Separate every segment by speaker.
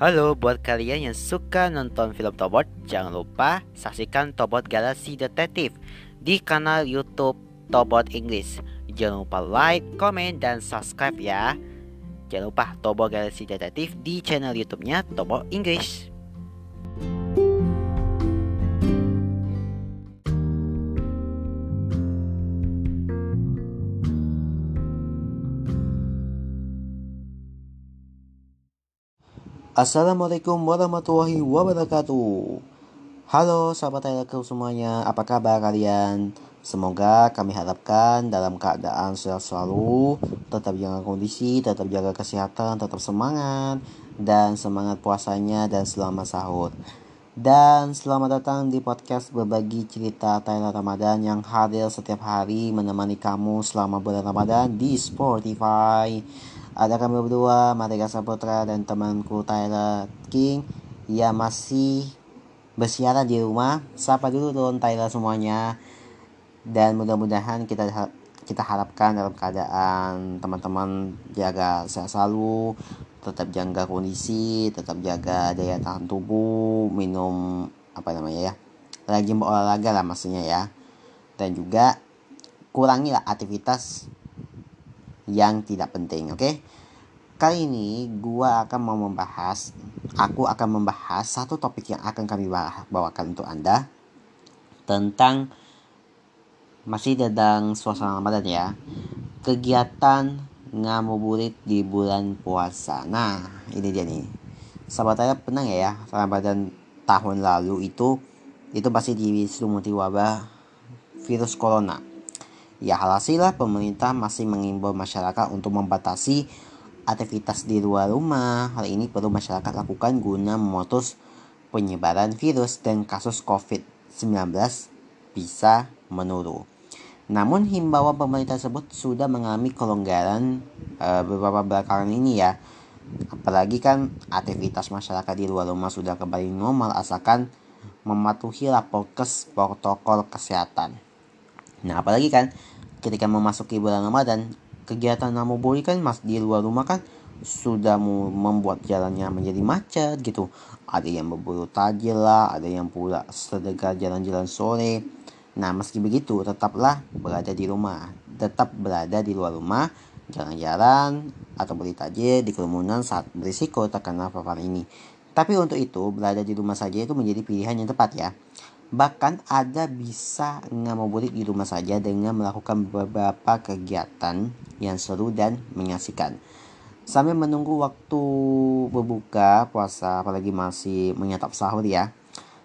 Speaker 1: Halo buat kalian yang suka nonton film Tobot, jangan lupa saksikan Tobot Galaxy Detektif di kanal YouTube Tobot English. Jangan lupa like, komen, dan subscribe ya. Jangan lupa Tobot Galaxy Detektif di channel YouTube-nya Tobot English.
Speaker 2: Assalamualaikum warahmatullahi wabarakatuh Halo sahabat Telekom semuanya Apa kabar kalian? Semoga kami harapkan dalam keadaan sehat selalu Tetap jaga kondisi, tetap jaga kesehatan, tetap semangat Dan semangat puasanya dan selamat sahur dan selamat datang di podcast berbagi cerita Thailand Ramadan yang hadir setiap hari menemani kamu selama bulan Ramadan di Spotify. Ada kami berdua, Marika Saputra dan temanku Tyler King yang masih bersiaran di rumah. Sapa dulu dong Tyler semuanya. Dan mudah-mudahan kita kita harapkan dalam keadaan teman-teman jaga sehat selalu, tetap jaga kondisi, tetap jaga daya tahan tubuh, minum apa namanya ya, lagi olahraga lah maksudnya ya, dan juga kurangilah aktivitas yang tidak penting, oke? Okay? Kali ini gua akan mau membahas, aku akan membahas satu topik yang akan kami bawakan untuk anda tentang masih tentang suasana Ramadan ya, kegiatan ngabuburit di bulan puasa. Nah, ini dia nih. Sahabat saya pernah ya, Ramadan tahun lalu itu itu pasti diselimuti wabah virus corona. Ya halasilah pemerintah masih mengimbau masyarakat untuk membatasi aktivitas di luar rumah. Hal ini perlu masyarakat lakukan guna memutus penyebaran virus dan kasus COVID-19 bisa menurun. Namun himbauan pemerintah tersebut sudah mengalami kelonggaran uh, beberapa belakangan ini ya. Apalagi kan aktivitas masyarakat di luar rumah sudah kembali normal asalkan mematuhi prokes protokol kesehatan. Nah apalagi kan ketika memasuki bulan Ramadan kegiatan ngabuburit kan mas di luar rumah kan sudah membuat jalannya menjadi macet gitu. Ada yang berburu tajil lah, ada yang pula sedekah jalan-jalan sore Nah, meski begitu, tetaplah berada di rumah. Tetap berada di luar rumah, jalan-jalan, atau beli tajir di kerumunan saat berisiko terkena paparan ini. Tapi untuk itu, berada di rumah saja itu menjadi pilihan yang tepat ya. Bahkan ada bisa ngabuburit di rumah saja dengan melakukan beberapa kegiatan yang seru dan menyaksikan. Sambil menunggu waktu berbuka puasa apalagi masih menyantap sahur ya.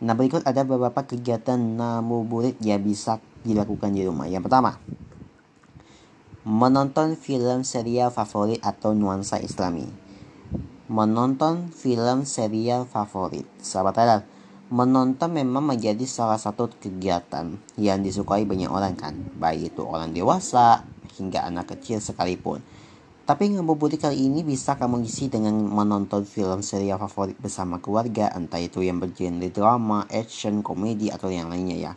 Speaker 2: Nah berikut ada beberapa kegiatan ngabuburit yang bisa dilakukan di rumah. Yang pertama, menonton film serial favorit atau nuansa islami. Menonton film serial favorit. Sahabat halal, menonton memang menjadi salah satu kegiatan yang disukai banyak orang kan. Baik itu orang dewasa hingga anak kecil sekalipun. Tapi ngabuburit kali ini bisa kamu isi dengan menonton film serial favorit bersama keluarga, entah itu yang bergenre drama, action, komedi, atau yang lainnya ya.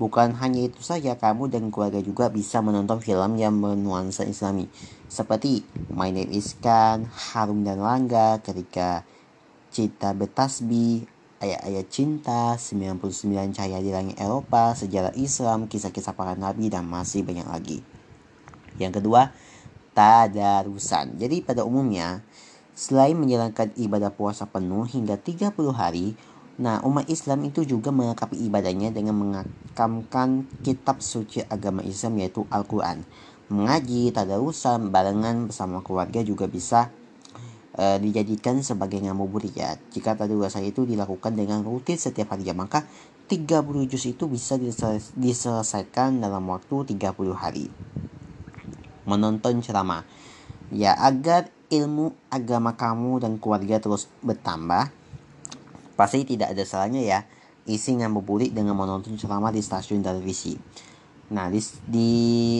Speaker 2: Bukan hanya itu saja, kamu dan keluarga juga bisa menonton film yang bernuansa islami. Seperti My Name is Khan, Harum dan Langga, ketika Cita Betasbi, Ayat-ayat cinta, 99 cahaya di langit Eropa, sejarah Islam, kisah-kisah para nabi, dan masih banyak lagi. Yang kedua, tadarusan. Jadi pada umumnya, selain menjalankan ibadah puasa penuh hingga 30 hari, nah umat Islam itu juga melengkapi ibadahnya dengan mengakamkan kitab suci agama Islam yaitu Al-Quran. Mengaji, tadarusan, barengan bersama keluarga juga bisa e, dijadikan sebagai ngabuburit ya. Jika tadarusan itu dilakukan dengan rutin setiap hari ya, maka 30 juz itu bisa diselesaikan dalam waktu 30 hari menonton ceramah. Ya, agar ilmu agama kamu dan keluarga terus bertambah, pasti tidak ada salahnya ya isi ngabuburit dengan menonton ceramah di stasiun televisi. Nah, di, di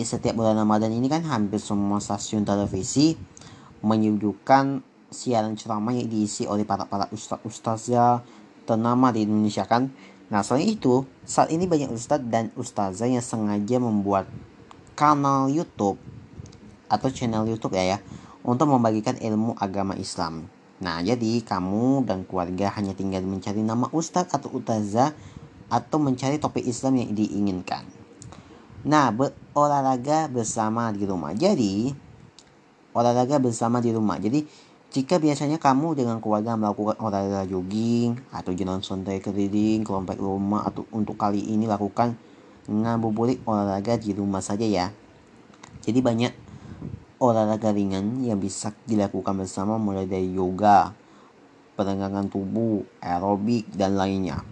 Speaker 2: setiap bulan Ramadan ini kan hampir semua stasiun televisi menyuguhkan siaran ceramah yang diisi oleh para para ustaz ya ternama di Indonesia kan. Nah, selain itu, saat ini banyak ustadz dan ustazah yang sengaja membuat kanal YouTube atau channel YouTube ya ya untuk membagikan ilmu agama Islam. Nah, jadi kamu dan keluarga hanya tinggal mencari nama ustadz atau ustazah atau mencari topik Islam yang diinginkan. Nah, berolahraga bersama di rumah. Jadi, olahraga bersama di rumah. Jadi, jika biasanya kamu dengan keluarga melakukan olahraga jogging atau jalan santai keliling kelompok rumah atau untuk kali ini lakukan ngabuburit olahraga di rumah saja ya. Jadi banyak olahraga ringan yang bisa dilakukan bersama mulai dari yoga, perenggangan tubuh, aerobik, dan lainnya.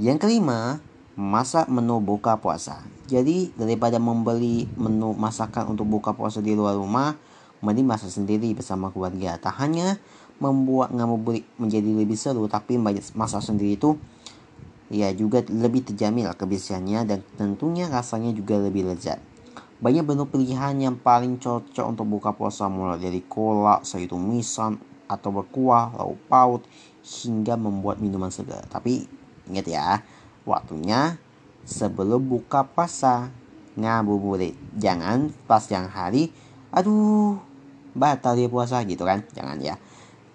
Speaker 2: Yang kelima, masak menu buka puasa. Jadi daripada membeli menu masakan untuk buka puasa di luar rumah, mending masak sendiri bersama keluarga. Tak hanya membuat ngabuburit menjadi lebih seru, tapi masak sendiri itu ya juga lebih terjamin kebersihannya dan tentunya rasanya juga lebih lezat. Banyak menu pilihan yang paling cocok untuk buka puasa mulai dari kolak, sayur tumisan, atau berkuah, lauk paut, hingga membuat minuman segar. Tapi Ingat ya, waktunya sebelum buka puasa ngabuburit. Jangan pas yang hari, aduh batal dia puasa gitu kan. Jangan ya.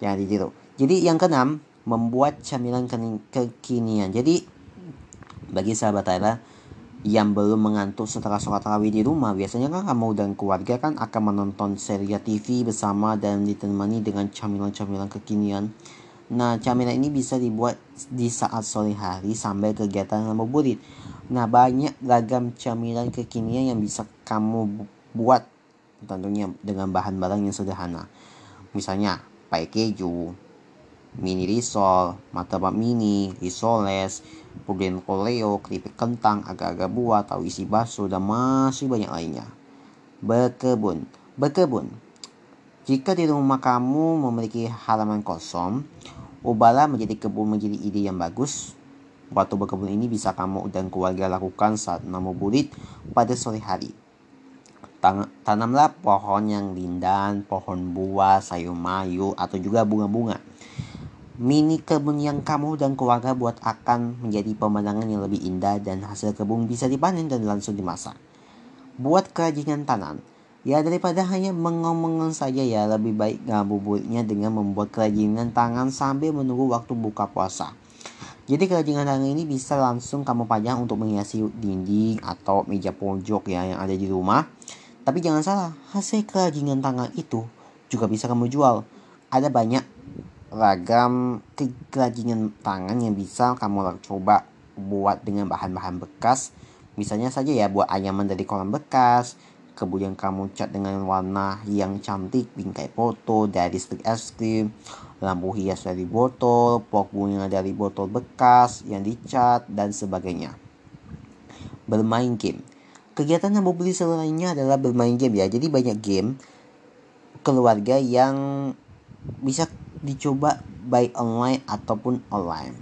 Speaker 2: Jangan ditiru. Jadi yang keenam, membuat camilan kekinian. Jadi bagi sahabat Tyler yang belum mengantuk setelah sholat tarawih di rumah, biasanya kan kamu dan keluarga kan akan menonton serial TV bersama dan ditemani dengan camilan-camilan kekinian Nah, camilan ini bisa dibuat di saat sore hari sambil kegiatan ngabuburit. Nah, banyak ragam camilan kekinian yang bisa kamu buat tentunya dengan bahan barang yang sederhana. Misalnya, pai keju, mini risol, martabak mini, risoles, puding koleo, keripik kentang, agak-agak buah, tahu isi bakso, dan masih banyak lainnya. Berkebun. Berkebun. Jika di rumah kamu memiliki halaman kosong, ubahlah menjadi kebun menjadi ide yang bagus. Waktu berkebun ini bisa kamu dan keluarga lakukan saat bulit pada sore hari. Tanamlah pohon yang lindan, pohon buah, sayur mayu, atau juga bunga-bunga. Mini kebun yang kamu dan keluarga buat akan menjadi pemandangan yang lebih indah dan hasil kebun bisa dipanen dan langsung dimasak. Buat kerajinan tanam. Ya daripada hanya mengomong saja ya lebih baik ngabuburitnya dengan membuat kerajinan tangan sambil menunggu waktu buka puasa. Jadi kerajinan tangan ini bisa langsung kamu pajang untuk menghiasi dinding atau meja pojok ya yang ada di rumah. Tapi jangan salah, hasil kerajinan tangan itu juga bisa kamu jual. Ada banyak ragam kerajinan tangan yang bisa kamu coba buat dengan bahan-bahan bekas. Misalnya saja ya buat anyaman dari kolam bekas, kemudian kamu cat dengan warna yang cantik bingkai foto dari stik es krim lampu hias dari botol pok bunga dari botol bekas yang dicat dan sebagainya bermain game kegiatan yang beli lainnya adalah bermain game ya jadi banyak game keluarga yang bisa dicoba baik online ataupun online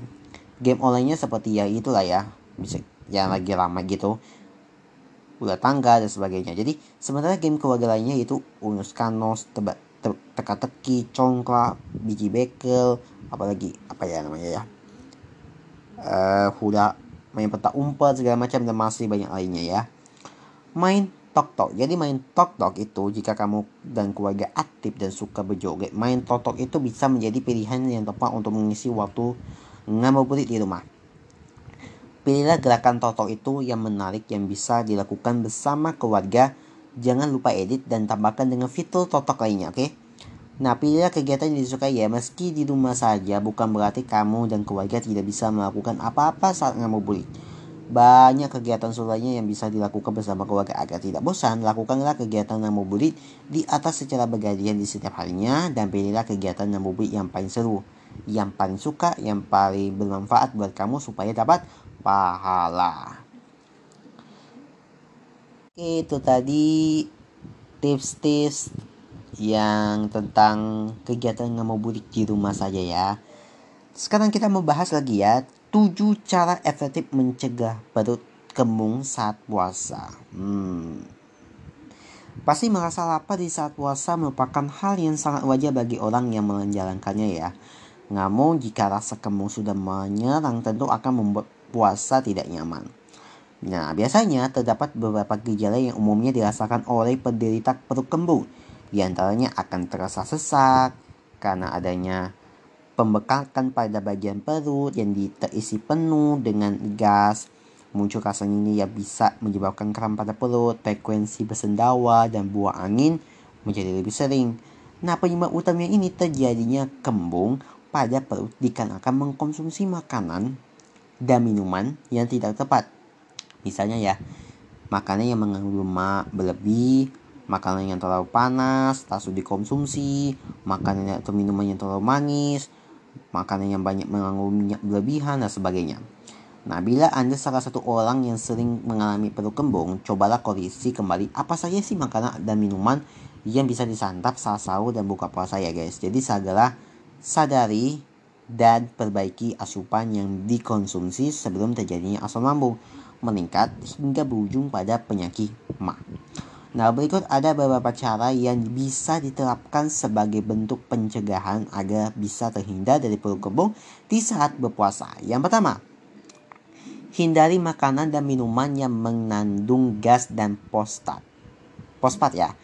Speaker 2: game onlinenya seperti ya itulah ya bisa yang lagi ramai gitu ular tangga dan sebagainya. Jadi sementara game keluarga lainnya yaitu unus kanos, tebak te, teka-teki, congklak, biji bekel, apalagi apa ya namanya ya. Uh, huda main peta umpet segala macam dan masih banyak lainnya ya. Main tok tok. Jadi main tok tok itu jika kamu dan keluarga aktif dan suka berjoget, main tok tok itu bisa menjadi pilihan yang tepat untuk mengisi waktu ngabuburit di rumah. Pilihlah gerakan toto itu yang menarik yang bisa dilakukan bersama keluarga. Jangan lupa edit dan tambahkan dengan fitur totok lainnya, oke? Okay? Nah, pilihlah kegiatan yang disukai ya, meski di rumah saja bukan berarti kamu dan keluarga tidak bisa melakukan apa-apa saat ngabuburit. Banyak kegiatan lainnya yang bisa dilakukan bersama keluarga agar tidak bosan. Lakukanlah kegiatan ngabuburit di atas secara bergantian di setiap harinya dan pilihlah kegiatan ngabuburit yang paling seru, yang paling suka, yang paling bermanfaat buat kamu supaya dapat pahala. Itu tadi tips-tips yang tentang kegiatan ngabuburit di rumah saja ya. Sekarang kita mau bahas lagi ya, 7 cara efektif mencegah perut kembung saat puasa. Hmm. Pasti merasa lapar di saat puasa merupakan hal yang sangat wajar bagi orang yang menjalankannya ya. Namun jika rasa kembung sudah menyerang tentu akan membuat puasa tidak nyaman. Nah, biasanya terdapat beberapa gejala yang umumnya dirasakan oleh penderita perut kembung. Di antaranya akan terasa sesak, karena adanya pembekakan pada bagian perut yang terisi penuh dengan gas muncul rasa ini yang bisa menyebabkan kram pada perut, frekuensi bersendawa, dan buah angin menjadi lebih sering. Nah, penyebab utama ini terjadinya kembung pada perut dikarenakan mengkonsumsi makanan dan minuman yang tidak tepat. Misalnya ya, makanan yang mengandung lemak berlebih, makanan yang terlalu panas, tak dikonsumsi, makanan atau minuman yang terlalu manis, makanan yang banyak mengandung minyak berlebihan dan sebagainya. Nah, bila Anda salah satu orang yang sering mengalami perut kembung, cobalah koreksi kembali apa saja sih makanan dan minuman yang bisa disantap saat sahur dan buka puasa ya guys. Jadi segera sadari dan perbaiki asupan yang dikonsumsi sebelum terjadinya asam lambung meningkat hingga berujung pada penyakit ma. Nah, berikut ada beberapa cara yang bisa diterapkan sebagai bentuk pencegahan agar bisa terhindar dari perut kembung di saat berpuasa. Yang pertama, Hindari makanan dan minuman yang mengandung gas dan postat. Pospat ya.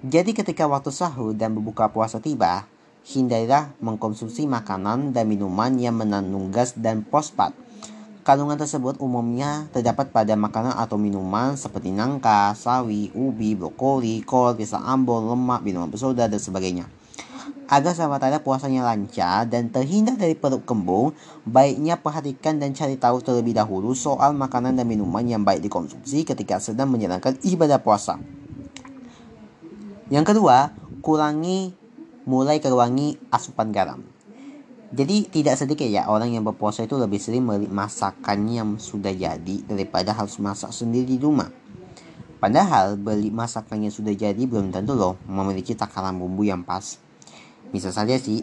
Speaker 2: Jadi ketika waktu sahur dan berbuka puasa tiba, hindarilah mengkonsumsi makanan dan minuman yang mengandung gas dan fosfat. Kandungan tersebut umumnya terdapat pada makanan atau minuman seperti nangka, sawi, ubi, brokoli, kol, pisang ambon, lemak, minuman bersoda, dan sebagainya. Agar sahabat Anda puasanya lancar dan terhindar dari perut kembung, baiknya perhatikan dan cari tahu terlebih dahulu soal makanan dan minuman yang baik dikonsumsi ketika sedang menjalankan ibadah puasa. Yang kedua, kurangi mulai kurangi asupan garam. Jadi tidak sedikit ya orang yang berpuasa itu lebih sering masakan yang sudah jadi daripada harus masak sendiri di rumah. Padahal beli masakan yang sudah jadi belum tentu loh memiliki takaran bumbu yang pas. Bisa saja sih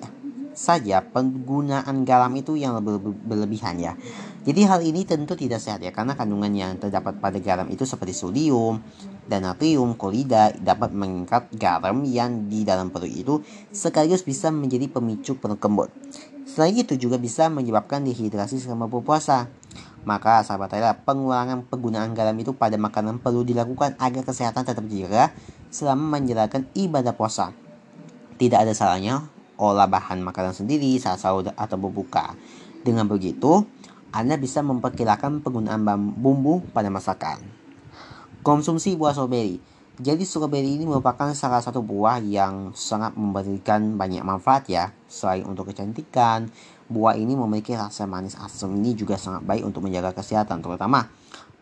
Speaker 2: saja penggunaan garam itu yang lebih berlebihan ya. Jadi hal ini tentu tidak sehat ya karena kandungan yang terdapat pada garam itu seperti sodium dan natrium klorida dapat mengikat garam yang di dalam perut itu sekaligus bisa menjadi pemicu perut kembut. Selain itu juga bisa menyebabkan dehidrasi selama berpuasa. Maka sahabat saya pengurangan penggunaan garam itu pada makanan perlu dilakukan agar kesehatan tetap terjaga selama menjalankan ibadah puasa. Tidak ada salahnya olah bahan makanan sendiri saat sahur atau berbuka. Dengan begitu, Anda bisa memperkirakan penggunaan bumbu pada masakan. Konsumsi buah stroberi. Jadi stroberi ini merupakan salah satu buah yang sangat memberikan banyak manfaat ya. Selain untuk kecantikan, buah ini memiliki rasa manis asam ini juga sangat baik untuk menjaga kesehatan terutama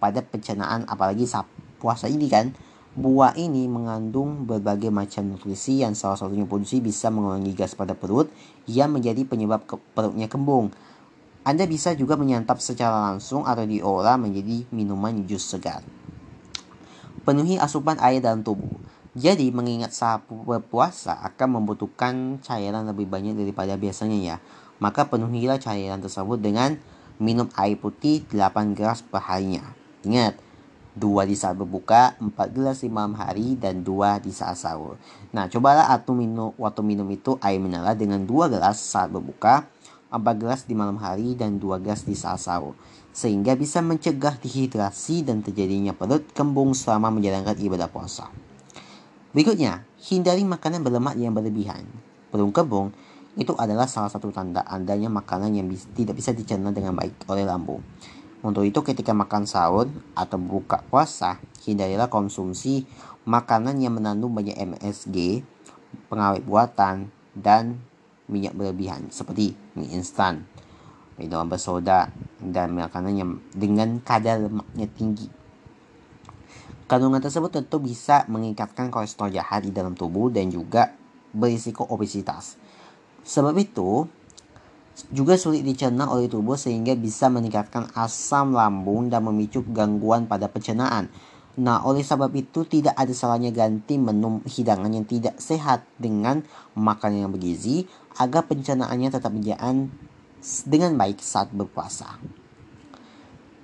Speaker 2: pada pencernaan apalagi saat puasa ini kan Buah ini mengandung berbagai macam nutrisi yang salah satunya produksi bisa mengurangi gas pada perut yang menjadi penyebab ke perutnya kembung. Anda bisa juga menyantap secara langsung atau diolah menjadi minuman jus segar. Penuhi asupan air dalam tubuh. Jadi mengingat saat berpuasa akan membutuhkan cairan lebih banyak daripada biasanya ya. Maka penuhilah cairan tersebut dengan minum air putih 8 gelas per harinya. Ingat, dua di saat berbuka, empat gelas di malam hari, dan dua di saat sahur. Nah, cobalah atau minum, waktu minum itu air mineral dengan dua gelas saat berbuka, empat gelas di malam hari, dan dua gelas di saat sahur. Sehingga bisa mencegah dehidrasi dan terjadinya perut kembung selama menjalankan ibadah puasa. Berikutnya, hindari makanan berlemak yang berlebihan. Perut kembung itu adalah salah satu tanda adanya makanan yang tidak bisa dicerna dengan baik oleh lambung. Untuk itu ketika makan sahur atau buka puasa, hindarilah konsumsi makanan yang mengandung banyak MSG, pengawet buatan, dan minyak berlebihan seperti mie instan, minuman bersoda, dan makanan yang dengan kadar lemaknya tinggi. Kandungan tersebut tentu bisa mengikatkan kolesterol jahat di dalam tubuh dan juga berisiko obesitas. Sebab itu, juga sulit dicerna oleh tubuh sehingga bisa meningkatkan asam lambung dan memicu gangguan pada pencernaan. Nah, oleh sebab itu tidak ada salahnya ganti menu hidangan yang tidak sehat dengan makanan yang bergizi agar pencernaannya tetap berjalan dengan baik saat berpuasa.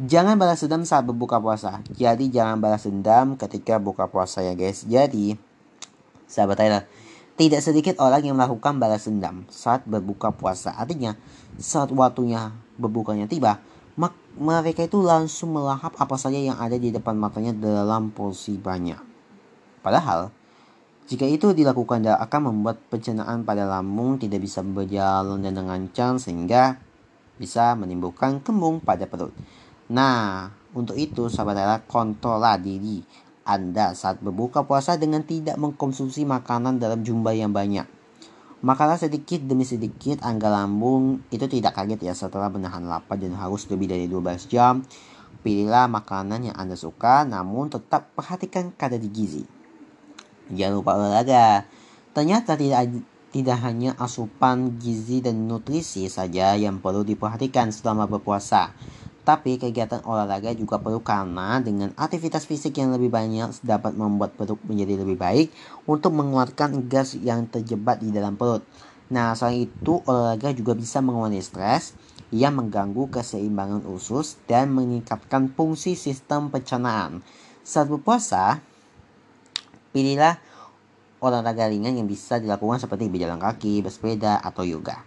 Speaker 2: Jangan balas dendam saat berbuka puasa. Jadi jangan balas dendam ketika buka puasa ya guys. Jadi sahabat Tyler, tidak sedikit orang yang melakukan balas dendam saat berbuka puasa. Artinya, saat waktunya berbukanya tiba, mereka itu langsung melahap apa saja yang ada di depan matanya dalam porsi banyak. Padahal, Jika itu dilakukan akan membuat pencernaan pada lambung tidak bisa berjalan dan lancar sehingga bisa menimbulkan kembung pada perut. Nah, untuk itu sahabat rela kontrollah diri Anda saat berbuka puasa dengan tidak mengkonsumsi makanan dalam jumlah yang banyak. Makanlah sedikit demi sedikit angga lambung itu tidak kaget ya setelah menahan lapar dan harus lebih dari 12 jam. Pilihlah makanan yang Anda suka namun tetap perhatikan kadar gizi. Jangan lupa olahraga. Ternyata tidak tidak hanya asupan gizi dan nutrisi saja yang perlu diperhatikan selama berpuasa. Tapi kegiatan olahraga juga perlu karena dengan aktivitas fisik yang lebih banyak dapat membuat perut menjadi lebih baik untuk mengeluarkan gas yang terjebak di dalam perut. Nah, selain itu olahraga juga bisa mengurangi stres yang mengganggu keseimbangan usus dan meningkatkan fungsi sistem pencernaan. Saat berpuasa, pilihlah olahraga ringan yang bisa dilakukan seperti berjalan kaki, bersepeda, atau yoga.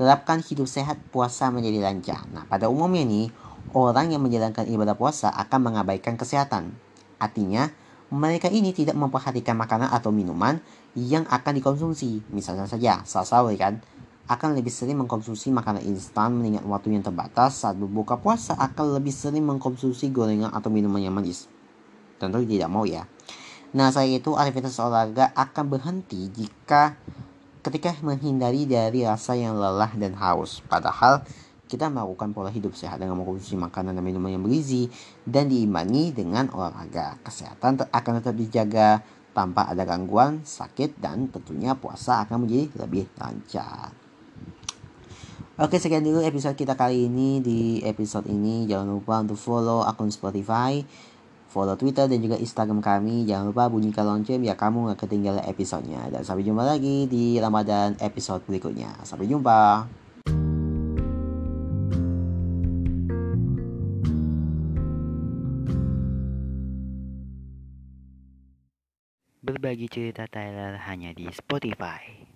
Speaker 2: Terapkan hidup sehat puasa menjadi lancar. Nah, pada umumnya nih, orang yang menjalankan ibadah puasa akan mengabaikan kesehatan. Artinya, mereka ini tidak memperhatikan makanan atau minuman yang akan dikonsumsi. Misalnya saja, saat kan, akan lebih sering mengkonsumsi makanan instan mengingat waktu yang terbatas saat berbuka puasa akan lebih sering mengkonsumsi gorengan atau minuman yang manis. Tentu tidak mau ya. Nah, saya itu aktivitas olahraga akan berhenti jika ketika menghindari dari rasa yang lelah dan haus. Padahal kita melakukan pola hidup sehat dengan mengkonsumsi makanan dan minuman yang bergizi dan diimbangi dengan olahraga. Kesehatan akan tetap dijaga tanpa ada gangguan, sakit, dan tentunya puasa akan menjadi lebih lancar. Oke sekian dulu episode kita kali ini di episode ini jangan lupa untuk follow akun Spotify follow Twitter dan juga Instagram kami. Jangan lupa bunyikan lonceng biar kamu gak ketinggalan episodenya. Dan sampai jumpa lagi di Ramadan episode berikutnya. Sampai jumpa.
Speaker 1: Berbagi cerita Tyler hanya di Spotify.